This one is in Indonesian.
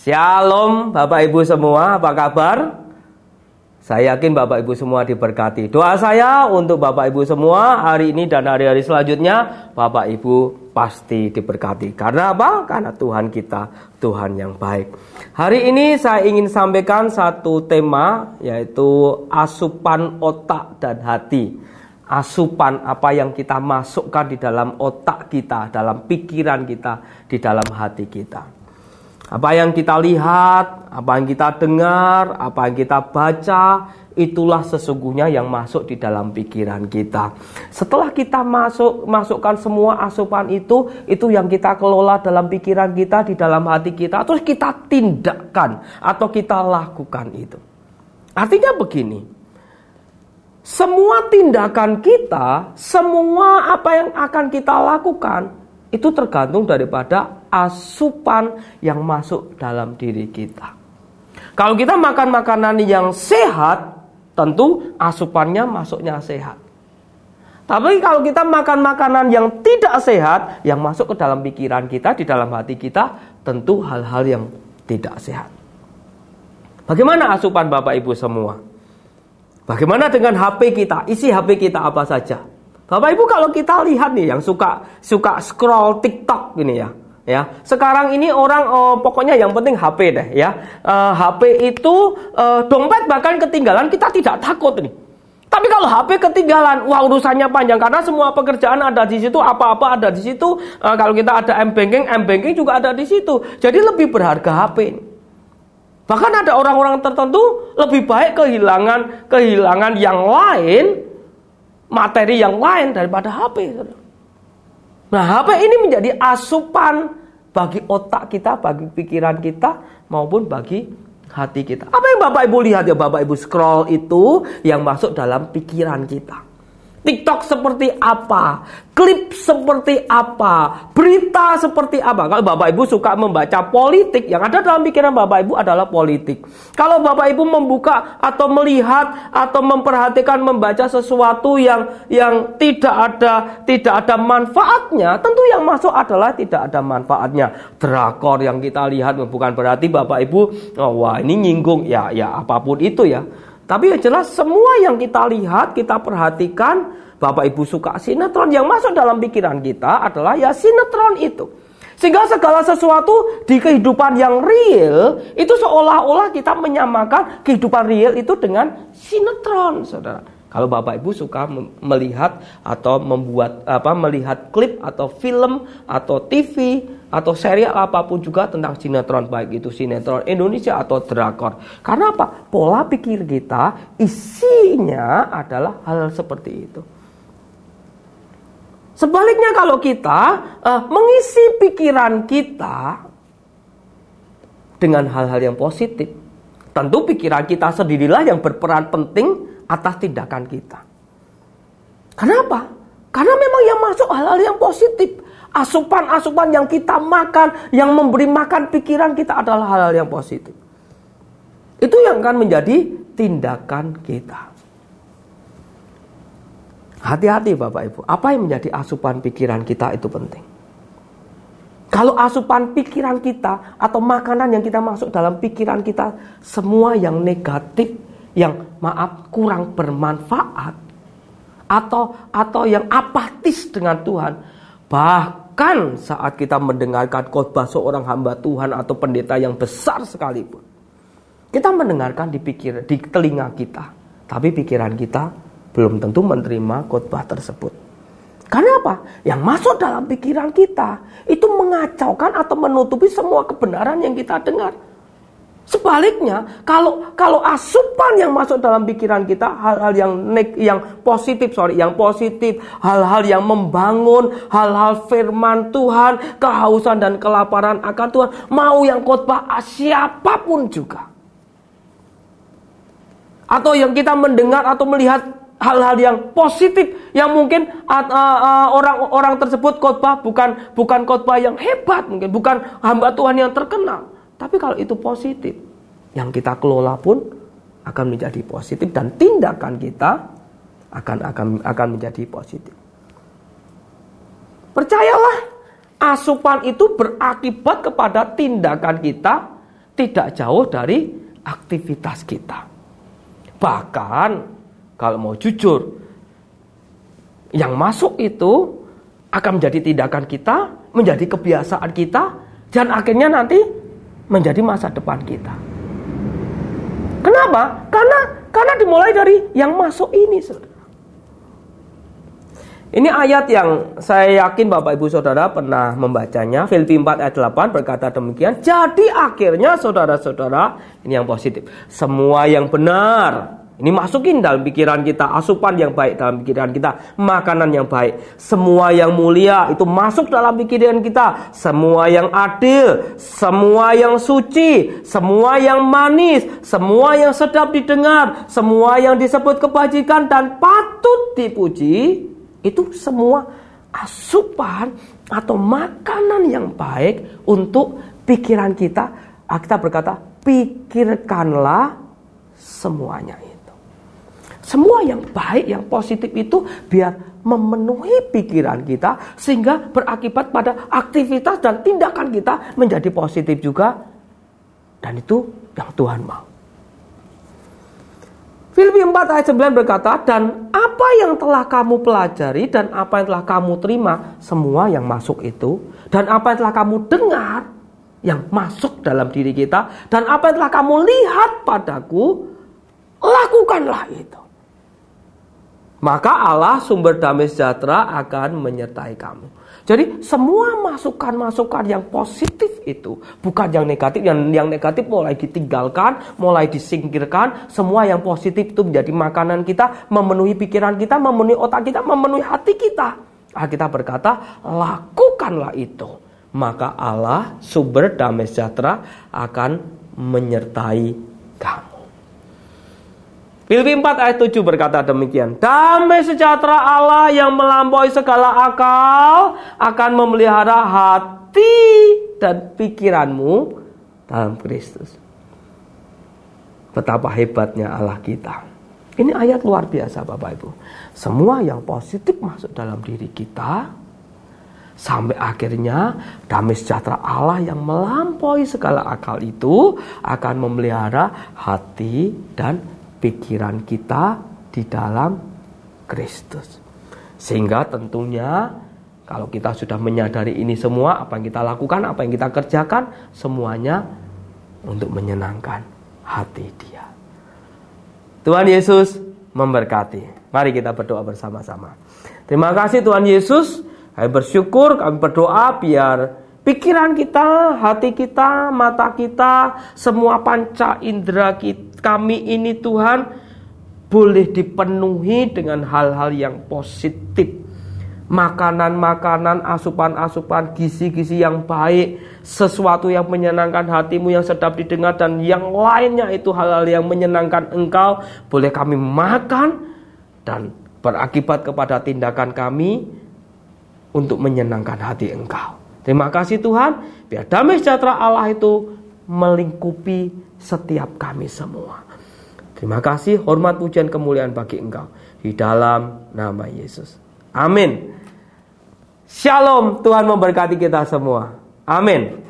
Shalom Bapak Ibu semua, apa kabar? Saya yakin Bapak Ibu semua diberkati. Doa saya untuk Bapak Ibu semua hari ini dan hari-hari selanjutnya, Bapak Ibu pasti diberkati. Karena apa? Karena Tuhan kita, Tuhan yang baik. Hari ini saya ingin sampaikan satu tema, yaitu asupan otak dan hati. Asupan apa yang kita masukkan di dalam otak kita, dalam pikiran kita, di dalam hati kita. Apa yang kita lihat, apa yang kita dengar, apa yang kita baca, itulah sesungguhnya yang masuk di dalam pikiran kita. Setelah kita masuk masukkan semua asupan itu, itu yang kita kelola dalam pikiran kita, di dalam hati kita, terus kita tindakan atau kita lakukan itu. Artinya begini, semua tindakan kita, semua apa yang akan kita lakukan, itu tergantung daripada asupan yang masuk dalam diri kita. Kalau kita makan makanan yang sehat, tentu asupannya masuknya sehat. Tapi kalau kita makan makanan yang tidak sehat, yang masuk ke dalam pikiran kita, di dalam hati kita, tentu hal-hal yang tidak sehat. Bagaimana asupan Bapak Ibu semua? Bagaimana dengan HP kita? Isi HP kita apa saja? Bapak Ibu kalau kita lihat nih yang suka suka scroll TikTok ini ya, ya. Sekarang ini orang oh, pokoknya yang penting HP deh ya. Uh, eh, HP itu uh, dompet bahkan ketinggalan kita tidak takut nih. Tapi kalau HP ketinggalan, wah urusannya panjang karena semua pekerjaan ada di situ, apa-apa ada di situ. Uh, kalau kita ada M banking, M banking juga ada di situ. Jadi lebih berharga HP. Bahkan ada orang-orang tertentu lebih baik kehilangan kehilangan yang lain materi yang lain daripada HP. Nah, HP ini menjadi asupan bagi otak kita, bagi pikiran kita, maupun bagi hati kita. Apa yang Bapak Ibu lihat ya Bapak Ibu scroll itu yang masuk dalam pikiran kita. TikTok seperti apa, klip seperti apa, berita seperti apa. Kalau Bapak Ibu suka membaca politik, yang ada dalam pikiran Bapak Ibu adalah politik. Kalau Bapak Ibu membuka atau melihat atau memperhatikan membaca sesuatu yang yang tidak ada tidak ada manfaatnya, tentu yang masuk adalah tidak ada manfaatnya. Drakor yang kita lihat bukan berarti Bapak Ibu, oh, wah ini nyinggung ya ya apa pun itu ya. Tapi yang jelas semua yang kita lihat, kita perhatikan, Bapak Ibu suka sinetron yang masuk dalam pikiran kita adalah ya sinetron itu. Sehingga segala sesuatu di kehidupan yang real itu seolah-olah kita menyamakan kehidupan real itu dengan sinetron, Saudara. Kalau Bapak Ibu suka melihat atau membuat apa melihat klip atau film atau TV atau serial apa pun juga tentang sinetron baik itu sinetron Indonesia atau drakor. Karena apa? Pola pikir kita isinya adalah hal seperti itu. Sebaliknya kalau kita uh, mengisi pikiran kita dengan hal-hal yang positif, tentu pikiran kita sendirilah yang berperan penting atas tindakan kita. Kenapa? Karena memang yang masuk hal-hal yang positif. Asupan-asupan yang kita makan, yang memberi makan pikiran kita adalah hal-hal yang positif. Itu yang akan menjadi tindakan kita. Hati-hati Bapak Ibu, apa yang menjadi asupan pikiran kita itu penting. Kalau asupan pikiran kita atau makanan yang kita masuk dalam pikiran kita semua yang negatif, yang maaf kurang bermanfaat atau atau yang apatis dengan Tuhan bahkan saat kita mendengarkan khotbah seorang hamba Tuhan atau pendeta yang besar sekalipun kita mendengarkan di pikir di telinga kita tapi pikiran kita belum tentu menerima khotbah tersebut karena apa? Yang masuk dalam pikiran kita itu mengacaukan atau menutupi semua kebenaran yang kita dengar. Sebaliknya, kalau kalau asupan yang masuk dalam pikiran kita hal-hal yang nek, yang positif, sorry, yang positif, hal-hal yang membangun, hal-hal firman Tuhan, kehausan dan kelaparan akan Tuhan, mau yang khotbah siapa pun juga. Atau yang kita mendengar atau melihat hal-hal yang positif yang mungkin orang-orang uh, uh, tersebut khotbah bukan bukan khotbah yang hebat mungkin bukan hamba Tuhan yang terkenal tapi kalau itu positif, yang kita kelola pun akan menjadi positif dan tindakan kita akan akan akan menjadi positif. Percayalah, asupan itu berakibat kepada tindakan kita tidak jauh dari aktivitas kita. Bahkan kalau mau jujur, yang masuk itu akan menjadi tindakan kita, menjadi kebiasaan kita, dan akhirnya nanti menjadi masa depan kita. Kenapa? Karena karena dimulai dari yang masuk ini, saudara. Ini ayat yang saya yakin Bapak Ibu Saudara pernah membacanya. Filipi 4 ayat 8 berkata demikian. Jadi akhirnya saudara-saudara, ini yang positif. Semua yang benar, ini masukin dalam pikiran kita, asupan yang baik dalam pikiran kita, makanan yang baik. Semua yang mulia itu masuk dalam pikiran kita. Semua yang adil, semua yang suci, semua yang manis, semua yang sedap didengar, semua yang disebut kebajikan dan patut dipuji itu semua asupan atau makanan yang baik untuk pikiran kita. Kita berkata, pikirkanlah semuanya itu. Semua yang baik, yang positif itu biar memenuhi pikiran kita sehingga berakibat pada aktivitas dan tindakan kita menjadi positif juga. Dan itu yang Tuhan mau. Filipi 4 ayat 9 berkata, Dan apa yang telah kamu pelajari dan apa yang telah kamu terima, semua yang masuk itu, dan apa yang telah kamu dengar, yang masuk dalam diri kita, dan apa yang telah kamu lihat padaku, lakukanlah itu. Maka Allah sumber damai sejahtera akan menyertai kamu. Jadi semua masukan-masukan yang positif itu bukan yang negatif, yang yang negatif mulai ditinggalkan, mulai disingkirkan. Semua yang positif itu menjadi makanan kita, memenuhi pikiran kita, memenuhi otak kita, memenuhi hati kita. Kita berkata, lakukanlah itu. Maka Allah sumber damai sejahtera akan menyertai kamu. Filipi 4 ayat 7 berkata demikian. Damai sejahtera Allah yang melampaui segala akal akan memelihara hati dan pikiranmu dalam Kristus. Betapa hebatnya Allah kita. Ini ayat luar biasa Bapak Ibu. Semua yang positif masuk dalam diri kita. Sampai akhirnya damai sejahtera Allah yang melampaui segala akal itu akan memelihara hati dan pikiran kita di dalam Kristus. Sehingga tentunya kalau kita sudah menyadari ini semua, apa yang kita lakukan, apa yang kita kerjakan, semuanya untuk menyenangkan hati dia. Tuhan Yesus memberkati. Mari kita berdoa bersama-sama. Terima kasih Tuhan Yesus. Kami bersyukur, kami berdoa biar pikiran kita, hati kita, mata kita, semua panca indera kita kami ini Tuhan boleh dipenuhi dengan hal-hal yang positif. Makanan-makanan, asupan-asupan, gizi-gizi yang baik, sesuatu yang menyenangkan hatimu yang sedap didengar dan yang lainnya itu hal-hal yang menyenangkan engkau boleh kami makan dan berakibat kepada tindakan kami untuk menyenangkan hati engkau. Terima kasih Tuhan, biar damai sejahtera Allah itu melingkupi setiap kami semua. Terima kasih, hormat, pujian, kemuliaan bagi Engkau di dalam nama Yesus. Amin. Shalom, Tuhan memberkati kita semua. Amin.